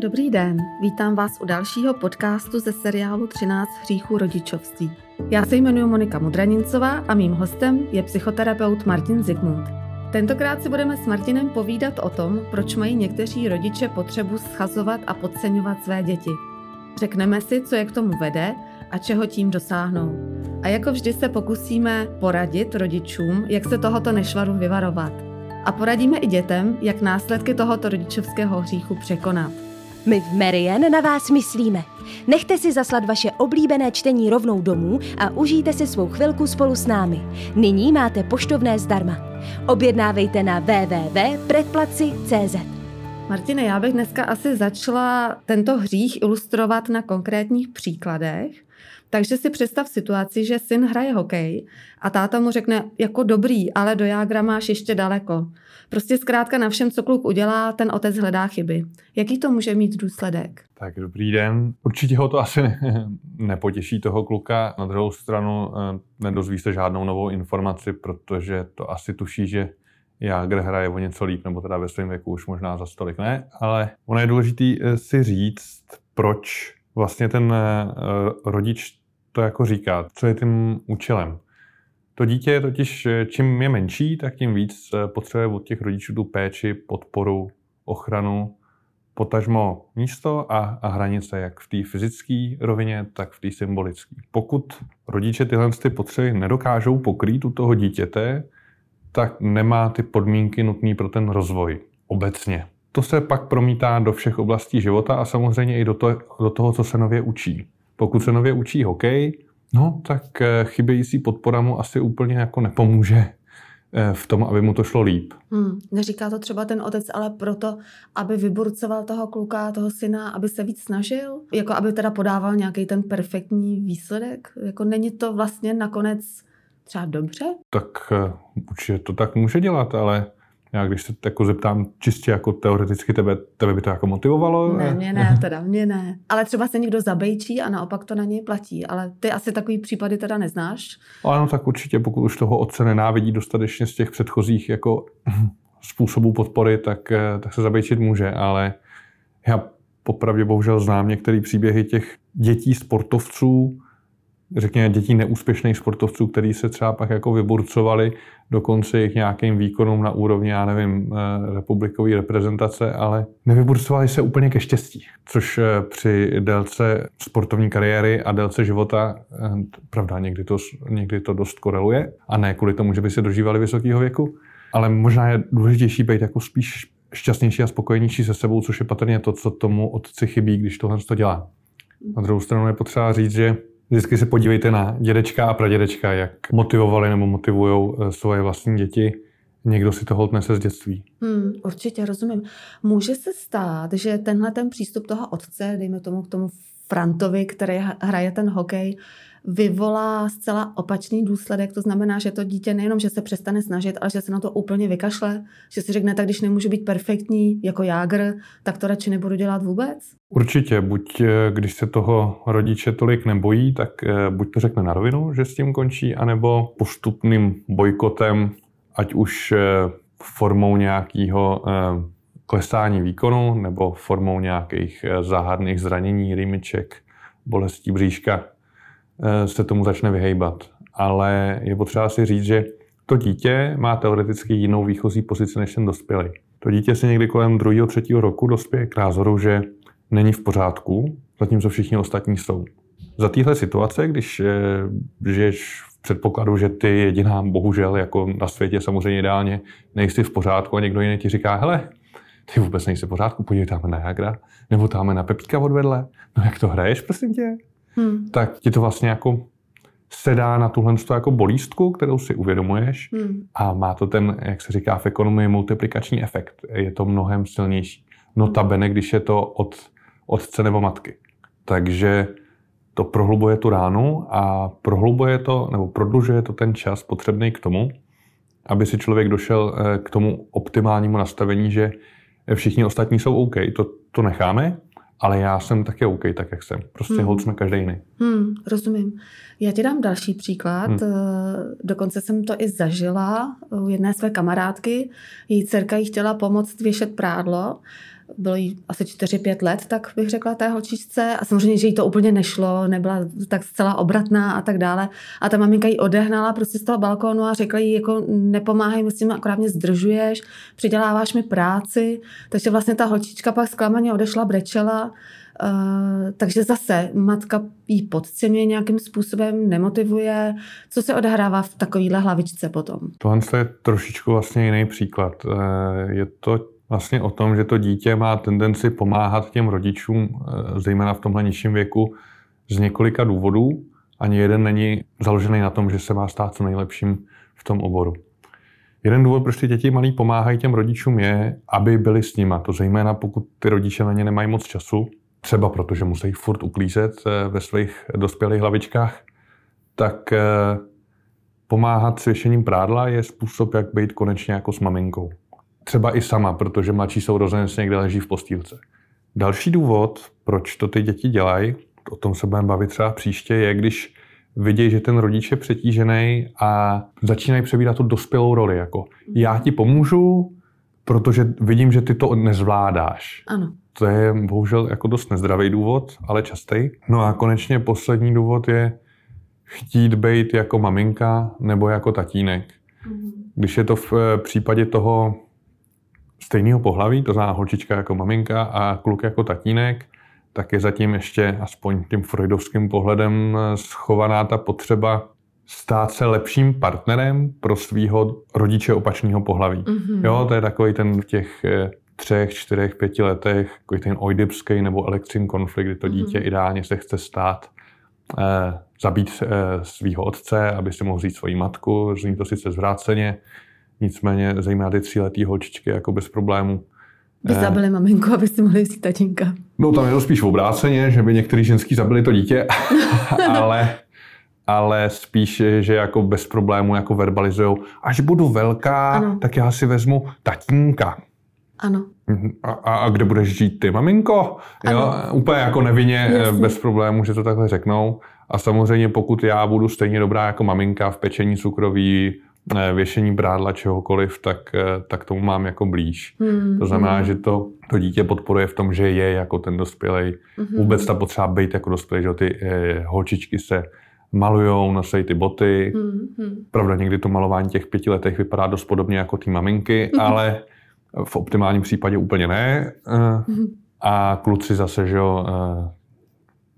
Dobrý den, vítám vás u dalšího podcastu ze seriálu 13 hříchů rodičovství. Já se jmenuji Monika Mudranincová a mým hostem je psychoterapeut Martin Zigmund. Tentokrát si budeme s Martinem povídat o tom, proč mají někteří rodiče potřebu schazovat a podceňovat své děti. Řekneme si, co je k tomu vede a čeho tím dosáhnou. A jako vždy se pokusíme poradit rodičům, jak se tohoto nešvaru vyvarovat. A poradíme i dětem, jak následky tohoto rodičovského hříchu překonat. My v Marian na vás myslíme. Nechte si zaslat vaše oblíbené čtení rovnou domů a užijte si svou chvilku spolu s námi. Nyní máte poštovné zdarma. Objednávejte na www.predplaci.cz Martine, já bych dneska asi začala tento hřích ilustrovat na konkrétních příkladech. Takže si představ situaci, že syn hraje hokej a táta mu řekne, jako dobrý, ale do jágra máš ještě daleko. Prostě zkrátka na všem, co kluk udělá, ten otec hledá chyby. Jaký to může mít důsledek? Tak dobrý den. Určitě ho to asi nepotěší toho kluka. Na druhou stranu eh, nedozví se žádnou novou informaci, protože to asi tuší, že Jágr hraje o něco líp, nebo teda ve svém věku už možná za stolik ne, ale ono je důležité eh, si říct, proč vlastně ten eh, rodič to jako říká, co je tím účelem. To dítě totiž, eh, čím je menší, tak tím víc eh, potřebuje od těch rodičů tu péči, podporu, ochranu, potažmo místo a, a hranice, jak v té fyzické rovině, tak v té symbolické. Pokud rodiče tyhle ty potřeby nedokážou pokrýt u toho dítěte, tak nemá ty podmínky nutné pro ten rozvoj obecně. To se pak promítá do všech oblastí života a samozřejmě i do, to, do toho, co se nově učí. Pokud se nově učí hokej, no tak eh, chybějící podpora mu asi úplně jako nepomůže eh, v tom, aby mu to šlo líp. Hmm, neříká to třeba ten otec, ale proto, aby vyburcoval toho kluka, toho syna, aby se víc snažil? Jako aby teda podával nějaký ten perfektní výsledek? Jako není to vlastně nakonec třeba dobře? Tak eh, určitě to tak může dělat, ale já když se jako zeptám čistě jako teoreticky tebe, tebe by to jako motivovalo? Ne, mě ne, teda mě ne. Ale třeba se někdo zabejčí a naopak to na něj platí. Ale ty asi takový případy teda neznáš? Ano, tak určitě, pokud už toho otce nenávidí dostatečně z těch předchozích jako způsobů podpory, tak, eh, tak se zabejčit může, ale já popravdě bohužel znám některé příběhy těch dětí sportovců, řekněme, dětí neúspěšných sportovců, kteří se třeba pak jako vyburcovali dokonce jich nějakým výkonům na úrovni, já nevím, eh, republikové reprezentace, ale nevyburcovali se úplně ke štěstí, což eh, při délce sportovní kariéry a délce života, eh, pravda, někdy to, někdy to dost koreluje a ne kvůli tomu, že by se dožívali vysokého věku, ale možná je důležitější být jako spíš šťastnější a spokojenější se sebou, což je patrně to, co tomu otci chybí, když tohle to dělá. Na druhou stranu je potřeba říct, že Vždycky se podívejte na dědečka a pradědečka, jak motivovali nebo motivují eh, svoje vlastní děti. Někdo si toho nese z dětství. Hmm, určitě, rozumím. Může se stát, že tenhle ten přístup toho otce, dejme tomu k tomu Frantovi, který hraje ten hokej, vyvolá zcela opačný důsledek. To znamená, že to dítě nejenom, že se přestane snažit, ale že se na to úplně vykašle, že si řekne, tak když nemůžu být perfektní jako jágr, tak to radši nebudu dělat vůbec? Určitě, buď eh, když se toho rodiče tolik nebojí, tak eh, buď to řekne na rovinu, že s tím končí, anebo postupným bojkotem, ať už eh, formou nějakého klesání výkonu nebo formou nějakých záhadných zranění, rýmiček, bolestí bříška, se tomu začne vyhejbat. Ale je potřeba si říct, že to dítě má teoreticky jinou výchozí pozici než ten dospělý. To dítě se někdy kolem druhého, třetího roku dospěje k názoru, že není v pořádku, zatímco všichni ostatní jsou. Za téhle situace, když eh, žiješ v předpokladu, že ty jediná, bohužel, jako na světě samozřejmě ideálně, nejsi v pořádku a někdo jiný ti říká, hele, ty vůbec nejsi v pořádku, podívej tam na Jagra, nebo tam na Pepíka odvedle, no jak to hraješ, prosím tě? Hmm. tak ti to vlastně jako sedá na tuhle jako bolístku, kterou si uvědomuješ hmm. a má to ten, jak se říká v ekonomii, multiplikační efekt. Je to mnohem silnější. Notabene, když je to od otce nebo matky. Takže to prohlubuje tu ránu a prohlubuje to, nebo prodlužuje to ten čas potřebný k tomu, aby si člověk došel eh, k tomu optimálnímu nastavení, že všichni ostatní jsou OK. To, to necháme, ale já jsem taky OK, tak jak jsem. Prostě hmm. hold jsme každý jiný. Hmm, rozumím. Já ti dám další příklad. Hmm. Dokonce jsem to i zažila u jedné své kamarádky. Její dcerka jí chtěla pomoct věšet prádlo bylo jí asi 4-5 let, tak bych řekla té holčičce. A samozřejmě, že jí to úplně nešlo, nebyla tak zcela obratná a tak dále. A ta maminka jí odehnala prostě z toho balkónu a řekla jí, jako nepomáhej mi s tím, akorát mě zdržuješ, přiděláváš mi práci. Takže vlastně ta holčička pak zklamaně odešla, brečela. Uh, takže zase matka jí podceňuje nějakým způsobem, nemotivuje. Co se odehrává v takovéhle hlavičce potom? Tohle je trošičku vlastně jiný příklad. Uh, je to vlastně o tom, že to dítě má tendenci pomáhat těm rodičům, eh, zejména v tomhle nižším věku, z několika důvodů. Ani jeden není založený na tom, že se má stát co nejlepším v tom oboru. Jeden důvod, proč ty děti malí pomáhají těm rodičům, je, aby byli s nima. To zejména pokud ty rodiče na ně nemají moc času, třeba protože musí furt uklízet eh, ve svých dospělých hlavičkách, tak eh, pomáhat s věšením prádla je způsob, jak být konečně jako s maminkou třeba i sama, protože mladší sourozenec někde leží v postýlce. Další důvod, proč to ty děti dělají, o tom se budeme bavit třeba příště, je, když vidí, že ten rodič je přetížený a začínají přebírat tu dospělou roli. Jako já ti pomůžu, protože vidím, že ty to nezvládáš. Ano. To je bohužel jako dost nezdravý důvod, ale častý. No a konečně poslední důvod je chtít být jako maminka nebo jako tatínek. Mhm. Když je to v eh, případě toho stejného pohlaví, to znamená holčička jako maminka a kluk jako tatínek, tak je zatím ještě aspoň tím freudovským pohledem schovaná ta potřeba stát se lepším partnerem pro svého rodiče opačného pohlaví. Mm-hmm. Jo, to je takový ten v těch eh, třech, čtyřech, pěti letech, takový ten oidipský nebo elektřin konflikt, kdy to dítě mm-hmm. ideálně se chce stát, eh, zabít eh, svého otce, aby si mohl vzít svoji matku, zní to sice zvráceně, Nicméně zejména ty tříletý holčičky jako bez problémů. By eh, zabili maminku, aby si mohli vzít tatínka. No tam je to spíš obráceně, že by některý ženský zabili to dítě, ale, ale spíš, že jako bez problémů jako verbalizují, až budu velká, ano. tak já si vezmu tatínka. Ano. Mhm. A, a, a kde budeš žít ty, maminko? Ano. Jo, úplně jako nevinně, eh, Jasně. bez problémů, že to takhle řeknou. A samozřejmě pokud já budu stejně dobrá jako maminka v pečení cukroví, věšení brádla čehokoliv, tak, eh, tak tomu mám jako blíž. Hmm. To znamená, hmm. že to, to dítě podporuje v tom, že je jako ten dospělý. Hmm. Vůbec ta potřeba být jako dospělý, že ty eh, holčičky se malujou, nosí ty boty. Hmm. Pravda, někdy to malování těch pěti letech vypadá dost podobně jako ty maminky, hmm. ale v optimálním případě úplně ne. Hmm. A kluci zase, že jo, eh,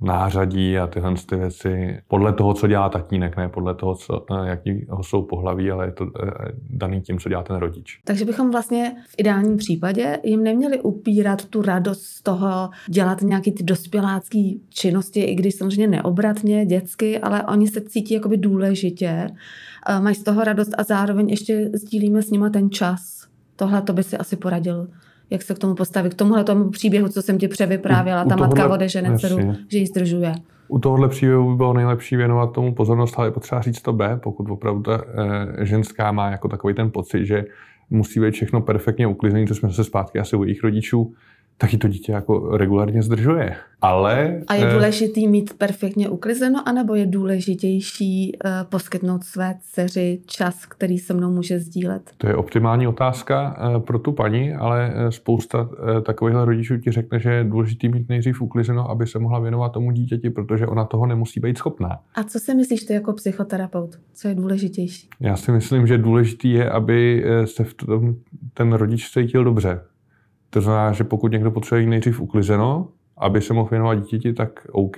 nářadí a tyhle ty věci podle toho, co dělá tatínek, ne podle toho, co, eh, jaký ho jsou pohlaví, ale je to eh, daný tím, co dělá ten rodič. Takže bychom vlastně v ideálním případě jim neměli upírat tu radost z toho dělat nějaký ty dospělácký činnosti, i když samozřejmě neobratně, dětsky, ale oni se cítí jakoby důležitě, mají z toho radost a zároveň ještě sdílíme s nima ten čas. Tohle to by si asi poradil jak se k tomu postavit, k tomuhle tomu příběhu, co jsem ti převyprávěla, ta matka odežene dceru, že ji zdržuje. U tohohle příběhu by bylo nejlepší věnovat tomu pozornost, ale je potřeba říct to B, pokud opravdu ta e, ženská má jako takový ten pocit, že musí být všechno perfektně uklizené, to jsme se zpátky asi u jejich rodičů, taky to dítě jako regulárně zdržuje. Ale... A je eh, důležitý mít perfektně uklizeno, anebo je důležitější uh, poskytnout své dceři čas, který se mnou může sdílet? To je optimální otázka uh, pro tu paní, ale spousta takovýchhle rodičů ti řekne, že je důležitý mít nejdřív uklizeno, aby se mohla věnovat tomu dítěti, protože ona toho nemusí být schopná. A co si myslíš ty jako psychoterapeut? Co je důležitější? Já si myslím, že důležitý je, aby se v tom ten rodič cítil dobře to znamená, že pokud někdo potřebuje nejdřív uklizeno, aby se mohl věnovat dítěti, tak OK.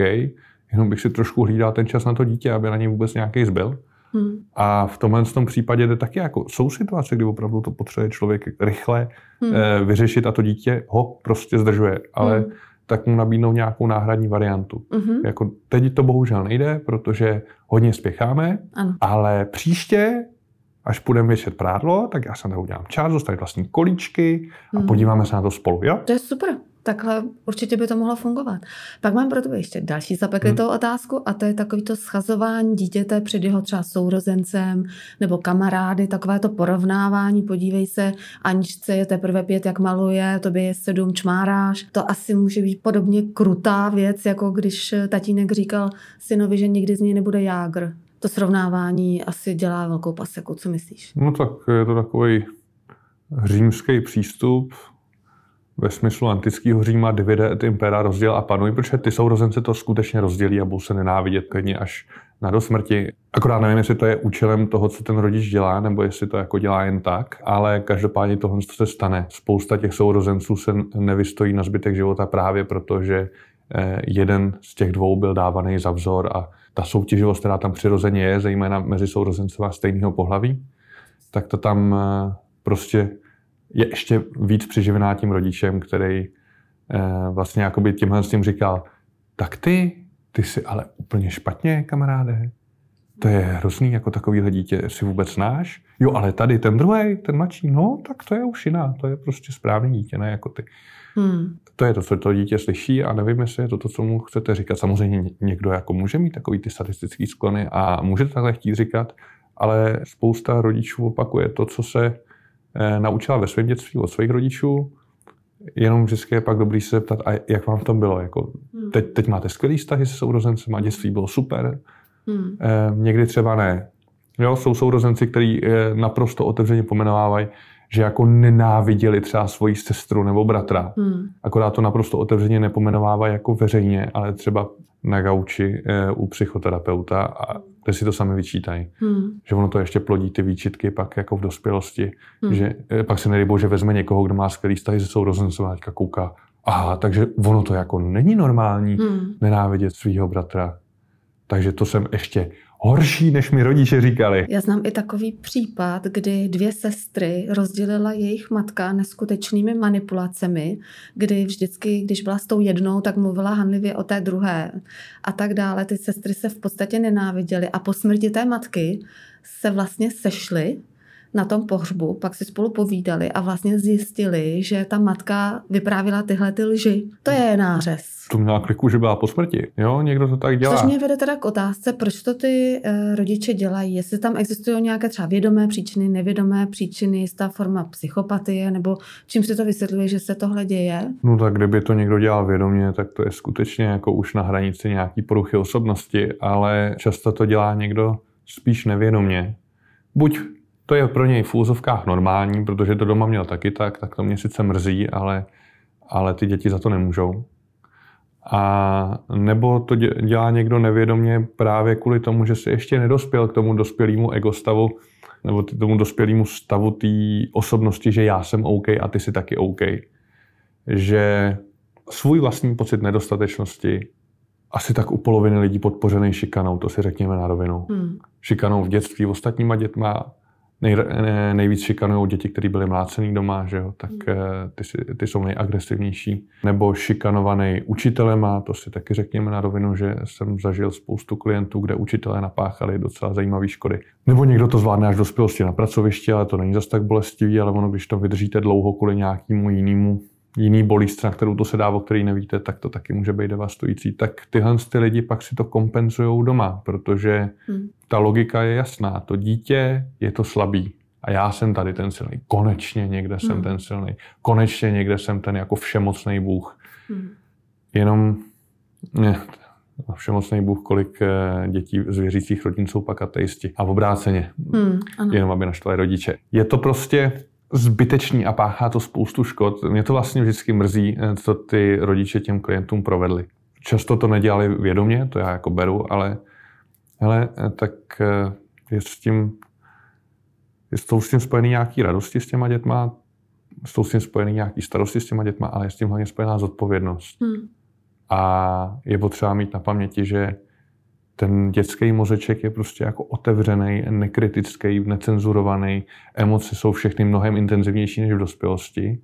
Jenom bych si trošku hlídal ten čas na to dítě, aby na něj vůbec nějaký zbyl. Hmm. A v tomhle tom případě jde taky jako, jsou situace, kdy opravdu to potřebuje člověk rychle hmm. eh, vyřešit a to dítě ho prostě zdržuje. Ale hmm. tak mu nabídnou nějakou náhradní variantu. Hmm. Jako teď to bohužel nejde, protože hodně spěcháme, ano. ale příště až půjdeme věšet prádlo, tak já se na to udělám čas, dostanu vlastní kolíčky a hmm. podíváme se na to spolu, jo? To je super. takhle určitě by to mohlo fungovat. Pak mám pro tebe ještě další zapeklitou hmm. otázku a to je takový to schazování dítěte před jeho třeba sourozencem nebo kamarády, takové to porovnávání, podívej se, Aničce je teprve pět, jak maluje, tobě je sedm, čmáráš. To asi může být podobně krutá věc, jako když tatínek říkal synovi, že nikdy z něj nebude jágr. To srovnávání asi dělá velkou paseku, co myslíš? No tak je to takový římský přístup, ve smyslu antického Říma divide et impera rozděl a panuj, protože ty sourozence to skutečně rozdělí a budou se nenávidět klidně až na do smrti. Akorát nevím, jestli to je účelem toho, co ten rodič dělá, nebo jestli to jako dělá jen tak, ale každopádně tohle se stane. Spousta těch sourozenců se nevystojí na zbytek života právě proto, že eh, jeden z těch dvou byl dávaný za vzor a ta soutěživost, která tam přirozeně je, zejména mezi sourozencova stejného pohlaví, tak to tam eh, prostě je ještě víc přiživená tím rodičem, který eh, vlastně jakoby tímhle s tím říkal, tak ty, ty jsi ale úplně špatně, kamaráde. To je hrozný, jako takovýhle dítě si vůbec znáš. Jo, ale tady ten druhý, ten mladší, no, tak to je už jiná, to je prostě správný dítě, ne jako ty. Hmm. To je to, co to dítě slyší a nevím, jestli je to to, co mu chcete říkat. Samozřejmě někdo jako může mít takový ty statistický sklony a může to takhle chtít říkat, ale spousta rodičů opakuje to, co se Eh, naučila ve svém dětství od svých rodičů, jenom vždycky je pak dobrý se zeptat, a jak vám v tom bylo. Jako, hmm. teď, teď máte skvělý vztahy se sourozencem a dětství bylo super. Hmm. E, někdy třeba ne. Jo, jsou sourozenci, kteří e, naprosto otevřeně pomenovávají, že jako nenáviděli třeba svoji sestru nebo bratra. Hmm. Akorát to naprosto otevřeně nepomenovávají jako veřejně, ale třeba na gauči e, u psychoterapeuta a kde si to sami vyčítají. Hmm. Že ono to ještě plodí ty výčitky pak jako v dospělosti. Hmm. Že e, pak se nedej že vezme někoho, kdo má skvělý vztahy se sourozencem a kouká. Aha, takže ono to jako není normální hmm. nenávidět svého bratra. Takže to jsem ještě horší, než mi rodiče říkali. Já znám i takový případ, kdy dvě sestry rozdělila jejich matka neskutečnými manipulacemi, kdy vždycky, když byla s tou jednou, tak mluvila hanlivě o té druhé a tak dále. Ty sestry se v podstatě nenáviděly a po smrti té matky se vlastně sešly na tom pohřbu, pak si spolu povídali a vlastně zjistili, že ta matka vyprávila tyhle ty lži. To je nářez. To měla kliku, že byla po smrti. Jo, někdo to tak dělá. Což mě vede teda k otázce, proč to ty e, rodiče dělají. Jestli tam existují nějaké třeba vědomé příčiny, nevědomé příčiny, jistá forma psychopatie, nebo čím si to vysvětluje, že se tohle děje? No tak kdyby to někdo dělal vědomě, tak to je skutečně jako už na hranici nějaký poruchy osobnosti, ale často to dělá někdo spíš nevědomě. Buď to je pro něj v úzovkách normální, protože to doma měl taky tak, tak to mě sice mrzí, ale, ale ty děti za to nemůžou. A nebo to dělá někdo nevědomě právě kvůli tomu, že se ještě nedospěl k tomu dospělému egostavu, nebo tomu dospělému stavu té osobnosti, že já jsem OK a ty jsi taky OK. Že svůj vlastní pocit nedostatečnosti asi tak u poloviny lidí podpořený šikanou, to si řekněme na rovinu. Hmm. Šikanou v dětství ostatníma dětma, nej, nejvíc šikanují děti, které byly mlácený doma, že jo? tak hmm. Eh, ty, ty jsou nejagresivnější. Nebo šikanovaný učitelema, to si taky řekněme na rovinu, že jsem zažil spoustu klientů, kde učitelé napáchali docela zajímavé škody. Nebo někdo to zvládne až do dospělosti na pracovišti, ale to není zas tak bolestivý, ale ono, když to vydržíte dlouho kvůli nějakému jinému jiný bolíst, na kterou to se dá, o který nevíte, tak to taky může být devastující. Tak tyhle ty lidi pak si to kompenzují doma, protože hmm. ta logika je jasná. To dítě je to slabý. A já jsem tady ten silný. Konečně někde hmm. jsem ten silný. Konečně někde jsem ten jako všemocný Bůh. Hmm. Jenom ne, všemocný Bůh, kolik eh, dětí z věřících rodin jsou pak ateisti. A v obráceně. Hmm, Jenom aby naštvali rodiče. Je to prostě zbytečný a páchá to spoustu škod. Mě to vlastně vždycky mrzí, eh, co ty rodiče těm klientům provedli. Často to nedělali vědomě, to já jako beru, ale hele, eh, tak eh, je s tím, je s tím spojený nějaký radosti s těma dětma, jsou s tím spojený nějaký starosti s těma dětma, ale je s tím hlavně spojená zodpovědnost. Hmm. A je potřeba mít na paměti, že ten dětský mozeček je prostě jako otevřený, nekritický, necenzurovaný. Emoce jsou všechny mnohem intenzivnější než v dospělosti.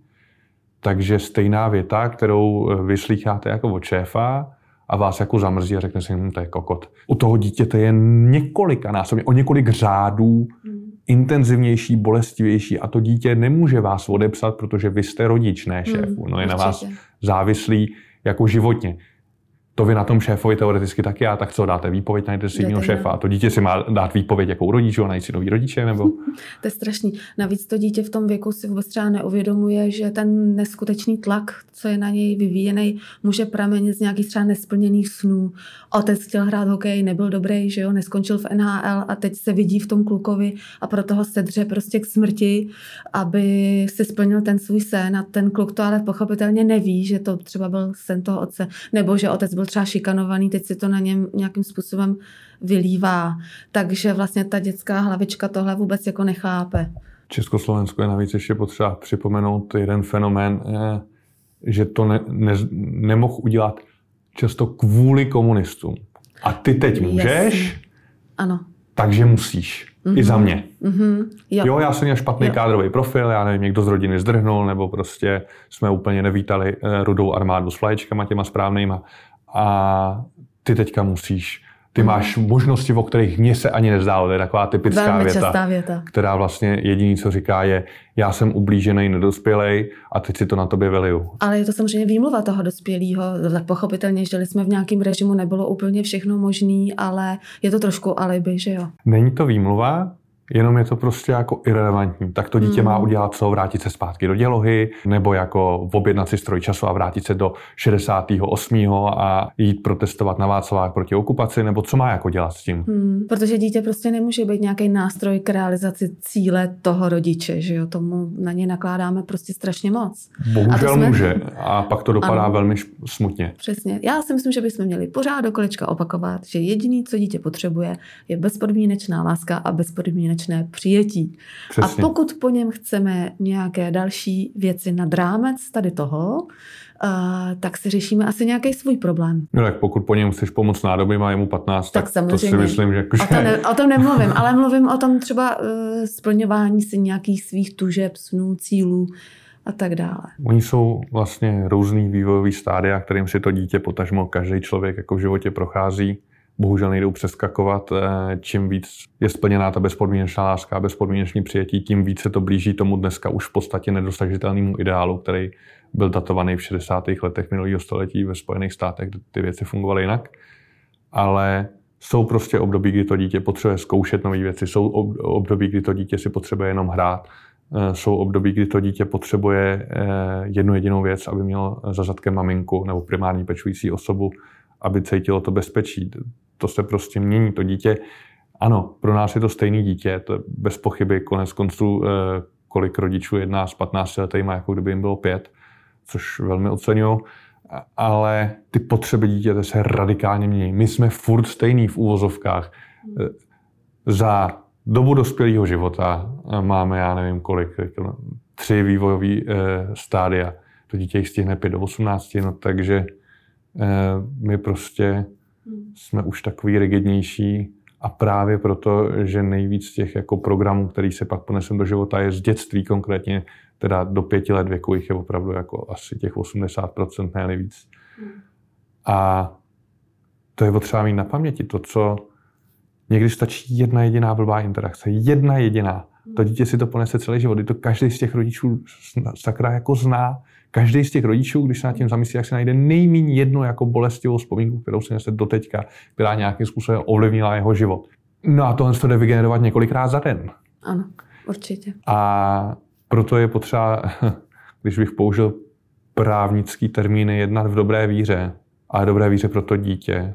Takže stejná věta, kterou eh, vyslýcháte jako od šéfa a vás jako zamrzí a řekne si, hm, to je kokot. U toho dítěte je několika násobně, o několik řádů intenzivnější, bolestivější a to dítě nemůže vás odepsat, protože vy jste rodič, ne šéf. Hmm, no je na vás určitě. závislý jako životně. To vy na tom šéfovi teoreticky taky a tak co dáte výpověď, najděte si jiného šéfa a to dítě si má dát výpověď jako u rodičů a najít si nový rodiče, nebo To je strašný. Navíc to dítě v tom věku si vůbec třeba neuvědomuje, že ten neskutečný tlak, co je na něj vyvíjený, může pramenit z nějakých třeba nesplněných snů. Otec chtěl hrát hokej, nebyl dobrý, že jo, neskončil v NHL a teď se vidí v tom klukovi a proto ho sedře prostě k smrti, aby si splnil ten svůj sen a ten kluk to ale pochopitelně neví, že to třeba byl sen toho otce, nebo že otec byl třeba šikanovaný, teď si to na něm nějakým způsobem vylívá. Takže vlastně ta dětská hlavička tohle vůbec jako nechápe. Československo je navíc ještě potřeba připomenout jeden fenomén, eh, že to ne, ne, nemohl udělat často kvůli komunistům. A ty teď můžeš, Jasně. Ano. takže musíš. I za mě. Mhm. Jo. Jo, já jsem měl špatný Jo. kádrový profil, já nevím, někdo z rodiny zdrhnul, nebo prostě jsme úplně nevítali eh, rudou armádu s flaječkama těma správnýma. A ty teďka musíš. Ty Mhm. máš možnosti, o kterých mně se ani nezdálo. To je taková typická Velmi věta, věta. která vlastně jediný, co říká, je já jsem ublížený, nedospělej a teď si to na tobě veliju. Ale je to samozřejmě výmluva toho dospělého. Tak pochopitelně žili jsme v nějakém režimu, nebylo úplně všechno možné, ale je to trošku alibi, že jo. Není to výmluva, jenom je to prostě jako irrelevantní. Tak to dítě Mm. má udělat co? Vrátit se zpátky do dělohy, nebo jako objednat si stroj času a vrátit se do 68. a jít protestovat na Václavák proti okupaci, nebo co má jako dělat s tím? Hmm, protože dítě prostě nemůže být nějaký nástroj k realizaci cíle toho rodiče, že jo. Tomu na ně nakládáme prostě strašně moc. A Bohužel to jsme- může a pak to dopadá Ano. velmi smutně. Přesně. Já si myslím, že bychom měli pořád do kolečka opakovat, že jediný, co dítě potřebuje, je bezpodmínečná láska a bezpodmínečné přijetí. Přesně. A pokud po něm chceme nějaké další věci nad rámec tady toho, uh, tak si řešíme asi nějaký svůj problém. No tak pokud po něm chceš pomoct nádobím a je mu 15, Tak tak, to si samozřejmě. myslím, že, O tom, ne, o tom nemluvím, ale mluvím o tom třeba uh, splňování si nějakých svých tužeb, snů, cílů a tak dále. Oni jsou vlastně různý vývojový stádia, kterým si to dítě potažmo každý člověk jako v životě prochází. Bohužel nejdou přeskakovat. Eh, Čím víc je splněná ta bezpodmínečná láska a bezpodmínečný přijetí, tím víc se to blíží tomu dneska už v podstatě nedosažitelnému ideálu, který byl datovaný v 60. letech minulého století ve Spojených státech, kde ty věci fungovaly jinak. Ale jsou prostě období, kdy to dítě potřebuje zkoušet nové věci, jsou ob- období, kdy to dítě si potřebuje jenom hrát, Eh, jsou období, kdy to dítě potřebuje eh, jednu jedinou věc, aby mělo za zadkem maminku nebo primární pečující osobu, aby cítilo to bezpečí. To se prostě mění. To dítě, ano, pro nás je to stejný dítě, to je bez pochyby konec konců, eh, kolik rodičů jedná s 15 letými, jako kdyby jim bylo pět, což velmi oceňují, ale ty potřeby dítěte se radikálně mění. My jsme furt stejný v úvozovkách. Eh, Za dobu dospělého života eh, máme, já nevím kolik, tři vývojové stádia. To dítě jich stihne 5 do 18, no takže my prostě jsme už takový rigidnější a právě proto, že nejvíc těch jako programů, který se pak ponesem do života, je z dětství konkrétně, teda do pěti let věku jich je opravdu jako asi těch 80%, ne víc. A to je potřeba mít na paměti. To, co někdy stačí jedna jediná blbá interakce, jedna jediná. To dítě si to ponese celý život. To každý z těch rodičů sakra jako zná. Každý z těch rodičů, když se nad tím zamyslí, jak se najde nejméně jednu jako bolestivou vzpomínku, kterou si nese doteďka, která nějakým způsobem ovlivnila jeho život. No a tohle se jde vygenerovat několikrát za den. Ano, určitě. A proto je potřeba, když bych použil právnický termíny, jednat v dobré víře. A dobré víře pro to dítě.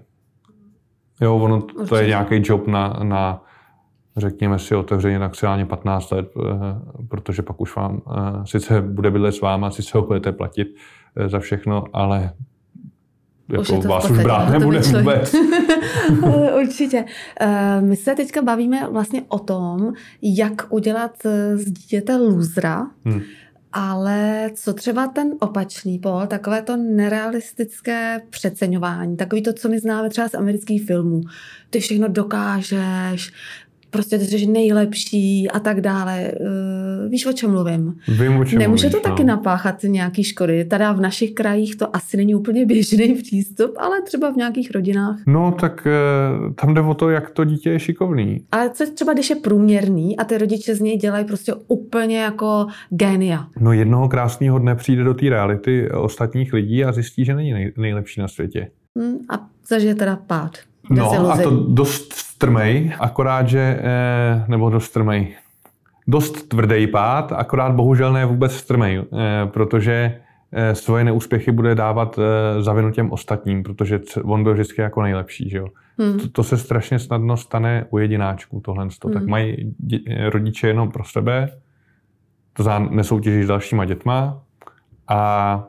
Jo, ono to Určitě. je nějaký job na, na řekněme si otevřeně maximálně 15 let, eh, protože pak už vám eh, sice bude bydlet s váma, sice ho budete platit eh, za všechno, ale Už jako v vás už brát nebude vůbec. Určitě. My se teďka bavíme vlastně o tom, jak udělat z dítěte lůzra, Hm. ale co třeba ten opačný pol, takové to nerealistické přeceňování, takový to, co my známe třeba z amerických filmů. Ty všechno dokážeš, prostě ty jsi nejlepší a tak dále. Uh, víš, o čem mluvím? Vím, o čem Nemůže mluvíš, to taky no. napáchat nějaký škody. Teda v našich krajích to asi není úplně běžný přístup, ale třeba v nějakých rodinách. No, tak eh, tam jde o to, jak to dítě je šikovný. Ale co třeba, když je průměrný a ty rodiče z něj dělají prostě úplně jako génia. No jednoho krásného dne přijde do té reality ostatních lidí a zjistí, že není nej, nejlepší na světě. Hm, a zažije teda pád. No a to dost strmej, akorát, že, eh, nebo dost strmej, dost tvrdý pád, akorát bohužel ne vůbec strmej, eh, protože eh, svoje neúspěchy bude dávat eh, za vinu těm ostatním, protože on byl vždycky jako nejlepší, že jo. Hm. To, to se strašně snadno stane u jedináčků, tohle. Tak Hmm. mají dě- rodiče jenom pro sebe, to znamená nesoutěží s dalšíma dětma a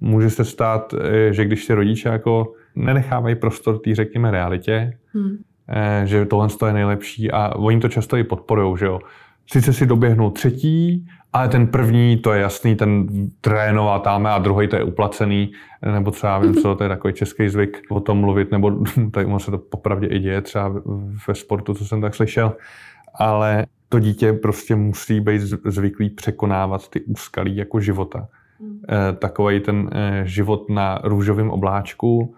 může se stát, že když si rodiče jako nenechávají prostor té, řekněme, realitě, Hm. eh, že tohle je nejlepší a oni to často i podporují, že jo. Sice si doběhnou třetí, ale ten první, to je jasný, ten trénová táme a druhý to je uplacený, nebo třeba vím, co to je takový český zvyk o tom mluvit, nebo tak ono se to popravdě i děje třeba ve sportu, co jsem tak slyšel, ale to dítě prostě musí být zvyklý překonávat ty úskalí jako života. Eh, Takový ten eh, život na růžovém obláčku,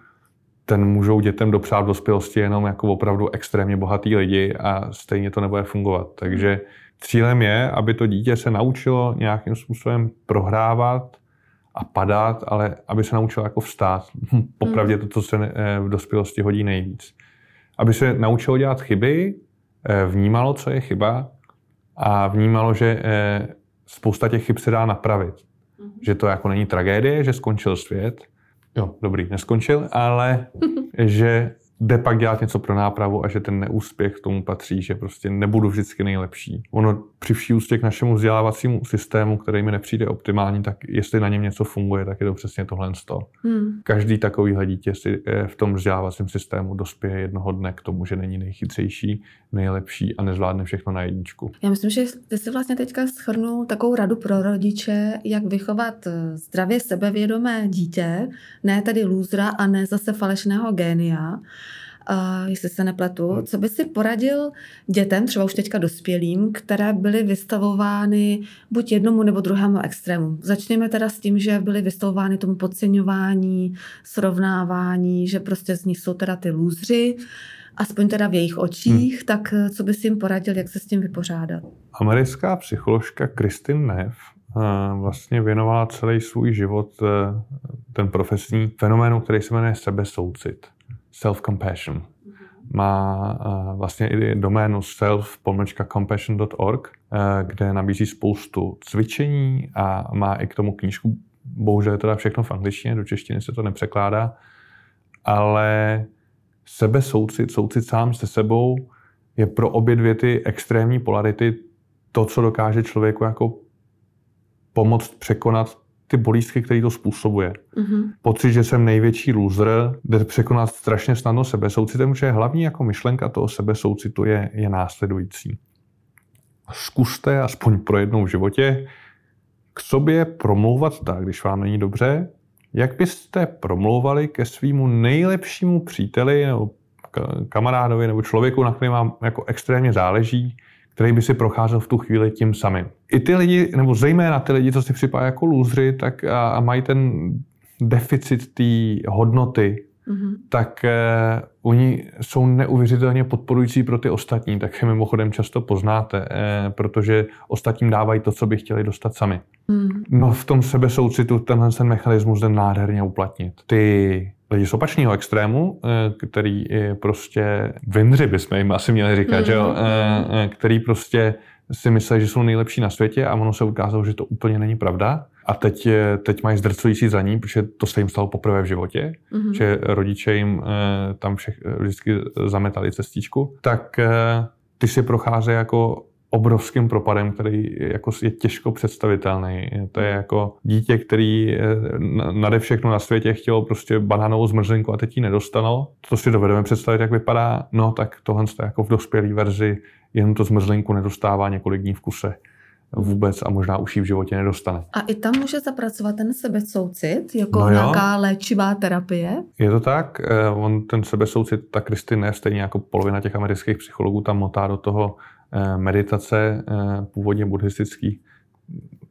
ten můžou dětem dopřát v dospělosti jenom jako opravdu extrémně bohatý lidi a stejně to nebude fungovat. Takže cílem je, aby to dítě se naučilo nějakým způsobem prohrávat a padat, ale aby se naučilo jako vstát. Hm, Popravdě to, co se eh, v dospělosti hodí nejvíc. Aby se naučilo dělat chyby, eh, vnímalo, co je chyba a vnímalo, že eh, spousta těch chyb se dá napravit. Že to jako není tragédie, že skončil svět. Jo, dobrý, neskončil, ale že jde pak dělat něco pro nápravu a že ten neúspěch k tomu patří, že prostě nebudu vždycky nejlepší. Ono při vší úctě k našemu vzdělávacímu systému, který mi nepřijde optimální, tak jestli na něm něco funguje, tak je to přesně tohle. Hm. Každý takový dítě si eh, v tom vzdělávacím systému dospěje jednoho dne k tomu, že není nejchytřejší, nejlepší a nezvládne všechno na jedničku. Já myslím, že ty si vlastně teďka schrnul takovou radu pro rodiče, jak vychovat eh, zdravě sebevědomé dítě, ne tedy lůzra a ne zase falešného génia, uh, jestli se nepletu. Co by si poradil dětem, třeba už teďka dospělým, které byly vystavovány buď jednomu nebo druhému extrému? Začněme teda s tím, že byly vystavovány tomu podceňování, srovnávání, že prostě z nich jsou teda ty lůzři, aspoň teda v jejich očích, hmm. tak eh, co bys jim poradil, jak se s tím vypořádat? Americká psycholožka Kristin Neff eh, vlastně věnovala celý svůj život eh, ten profesní fenoménu, který se jmenuje sebesoucit, self-compassion. Má eh, vlastně i doménu self-compassion.org, eh, kde nabízí spoustu cvičení a má i k tomu knížku. Bohužel je teda všechno v angličtině, do češtiny se to nepřekládá, ale sebesoucit, soucit sám se sebou je pro obě dvě ty extrémní polarity to, co dokáže člověku jako pomoct překonat ty bolístky, které to způsobuje. Mhm. Pocit, že jsem největší loser, jde překonat strašně snadno sebesoucitem, že hlavní jako myšlenka toho sebesoucitu je, je následující. Zkuste aspoň pro jednou v životě k sobě promlouvat tak, když vám není dobře, jak byste promlouvali ke svýmu nejlepšímu příteli nebo ka- kamarádovi nebo člověku, na kterém vám jako extrémně záleží, který by si procházel v tu chvíli tím samým. I ty lidi, nebo zejména ty lidi, co si připadají jako lůzři, tak a, a mají ten deficit té hodnoty, Mhm. tak eh, oni jsou neuvěřitelně podporující pro ty ostatní, tak je mimochodem často poznáte, eh, protože ostatním dávají to, co by chtěli dostat sami. Mhm. No v tom sebesoucitu tenhle ten mechanismus jde nádherně uplatnit. Ty lidi z opačného extrému, eh, který je prostě vinři, bychom jim asi měli říkat, že jo? Mhm. Eh, eh, který prostě si myslí, že jsou nejlepší na světě a ono se ukázalo, že to úplně není pravda. A teď, eh, teď mají zdrcující za ní, protože to se jim stalo poprvé v životě, Mhm. že rodiče jim eh, tam všech, vždycky zametali cestičku, tak eh, ty si procházejí jako obrovským propadem, který jako je těžko představitelný. To je jako dítě, který eh, na- nade všechno na světě chtělo prostě banánovou zmrzlinku a teď ji nedostalo. To si dovedeme představit, jak vypadá. No tak tohle je jako v dospělé verzi, jenom to zmrzlinku nedostává několik dní v kuse. Vůbec a možná už ji v životě nedostane. A i tam může zapracovat ten sebesoucit jako No jo. nějaká léčivá terapie? Je to tak, eh, on ten sebesoucit, ta Kristy ne, stejně jako polovina těch amerických psychologů tam motá do toho eh, meditace eh, původně buddhistický,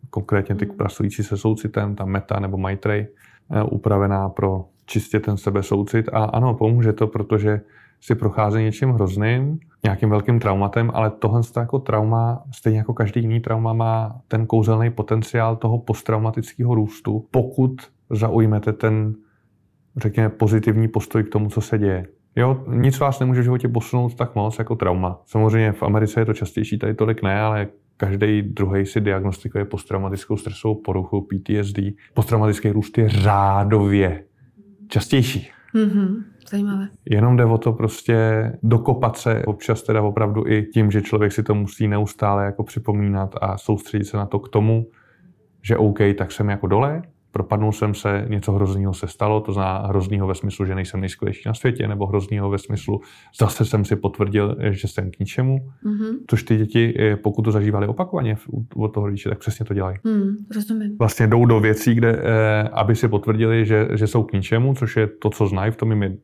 konkrétně ty Hmm. pracující se soucitem, ta meta nebo maitrej, eh, upravená pro čistě ten sebesoucit. A ano, pomůže to, protože si prochází něčím hrozným, nějakým velkým traumatem, ale tohle jako trauma, stejně jako každý jiný trauma, má ten kouzelný potenciál toho posttraumatického růstu, pokud zaujmete ten, řekněme, pozitivní postoj k tomu, co se děje. Jo, nic vás nemůže v životě posunout tak moc jako trauma. Samozřejmě v Americe je to častější, tady tolik ne, ale každý druhý si diagnostikuje posttraumatickou stresovou poruchu, PTSD. Posttraumatický růst je řádově častější. Mhm, zajímavé. Jenom jde o to prostě dokopat se občas teda opravdu i tím, že člověk si to musí neustále jako připomínat a soustředit se na to k tomu, že OK, tak jsem jako dole, propadnul jsem se, něco hroznýho se stalo, to zná hroznýho ve smyslu, že nejsem nejskvělejší na světě, nebo hroznýho ve smyslu, zase jsem si potvrdil, že jsem k ničemu, Mhm. což ty děti, eh, pokud to zažívali opakovaně od toho rodiče, tak přesně to dělají. Hmm, rozumím. Vlastně jdou do věcí, kde, eh, aby si potvrdili, že, že jsou k ničemu, což je to, co znají, v tom jim je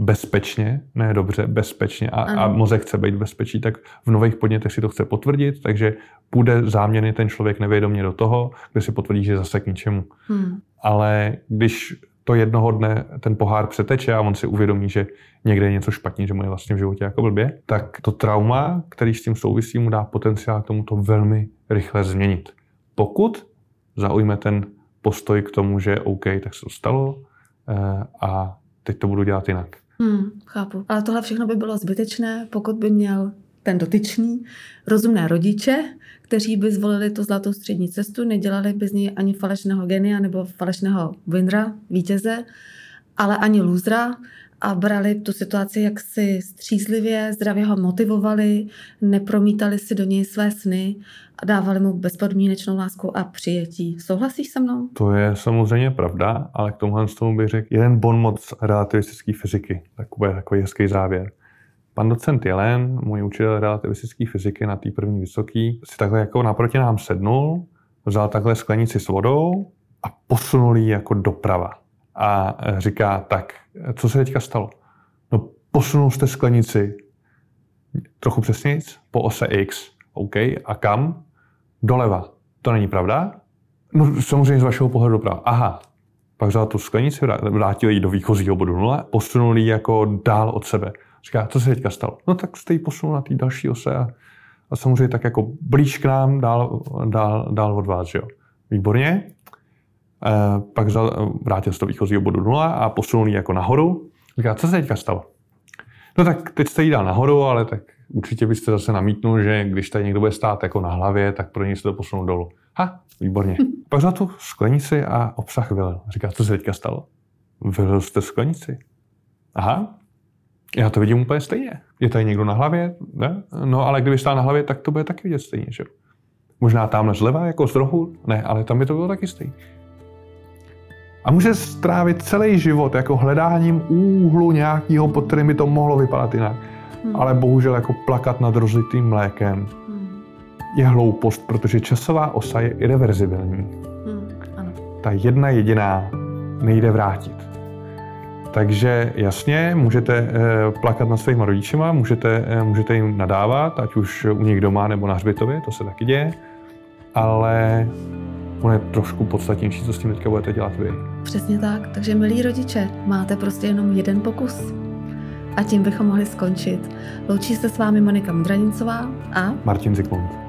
bezpečně, ne dobře, bezpečně a, a mozek chce být v bezpečí, tak v nových podnětech si to chce potvrdit, takže půjde záměrně ten člověk nevědomě do toho, kde si potvrdí, že zase k ničemu. Hmm. Ale když to jednoho dne ten pohár přeteče a on si uvědomí, že někde je něco špatně, že mu je vlastně v životě jako blbě, tak to trauma, který s tím souvisí, mu dá potenciál k tomu to velmi rychle změnit. Pokud zaujme ten postoj k tomu, že OK, tak se to stalo eh, a teď to budu dělat jinak. Hmm, chápu. Ale tohle všechno by bylo zbytečné, pokud by měl ten dotyčný rozumné rodiče, kteří by zvolili tu zlatou střední cestu, nedělali by z něj ani falešného genia nebo falešného winra, vítěze, ale ani lůzra a brali tu situaci jaksi střízlivě, zdravě ho motivovali, nepromítali si do něj své sny a dávali mu bezpodmínečnou lásku a přijetí. Souhlasíš se mnou? To je samozřejmě pravda, ale k tomuhle z tomu bych řekl jeden bon moc relativistické fyziky. Takový, takový hezký závěr. Pan docent Jelen, můj učitel relativistické fyziky na té první vysoký, si takhle jako naproti nám sednul, vzal takhle sklenici s vodou a posunul ji jako doprava. A říká, tak, co se teďka stalo? No, posunul jste sklenici trochu přesněji, po ose X. OK, a kam? Doleva. To není pravda? No samozřejmě z vašeho pohledu doprava. Aha. Pak vzal tu sklenici, vrá- vrátil ji do výchozího bodu nula, posunul ji jako dál od sebe. Říká, co se teďka stalo? No tak jste ji posunul na té další ose a, a samozřejmě tak jako blíž k nám, dál, dál, dál od vás, že jo. Výborně. E, pak vzal, vrátil se do výchozího bodu nula a posunul ji jako nahoru. Říká, co se teďka stalo? No tak teď jste jí dal nahoru, ale tak určitě byste zase namítnul, že když tady někdo bude stát jako na hlavě, tak pro něj se to posunou dolů. Ha, výborně. Pak za tu sklenici a obsah vylil. Říká, co se teďka stalo? Vylil jste sklenici. Aha, já to vidím úplně stejně. Je tady někdo na hlavě? Ne? No ale kdyby stál na hlavě, tak to bude taky vidět stejně, že? Možná tamhle zleva, jako z rohu? Ne, ale tam by to bylo taky stejně. A může strávit celý život jako hledáním úhlu nějakého, pod kterým by to mohlo vypadat jinak. Hmm. Ale bohužel jako plakat nad rozlitým mlékem Hmm. je hloupost, protože časová osa je irreverzibilní. Hmm. Ano. Ta jedna jediná nejde vrátit. Takže jasně, můžete eh, plakat nad svými rodičima, můžete, eh, můžete jim nadávat, ať už u nich doma nebo na hřbitově, to se taky děje, ale ono je trošku podstatnější, co s tím teďka budete dělat vy. Přesně tak. Takže milí rodiče, máte prostě jenom jeden pokus. A tím bychom mohli skončit. Loučí se s vámi Monika Mudranicová a Martin Zikmund.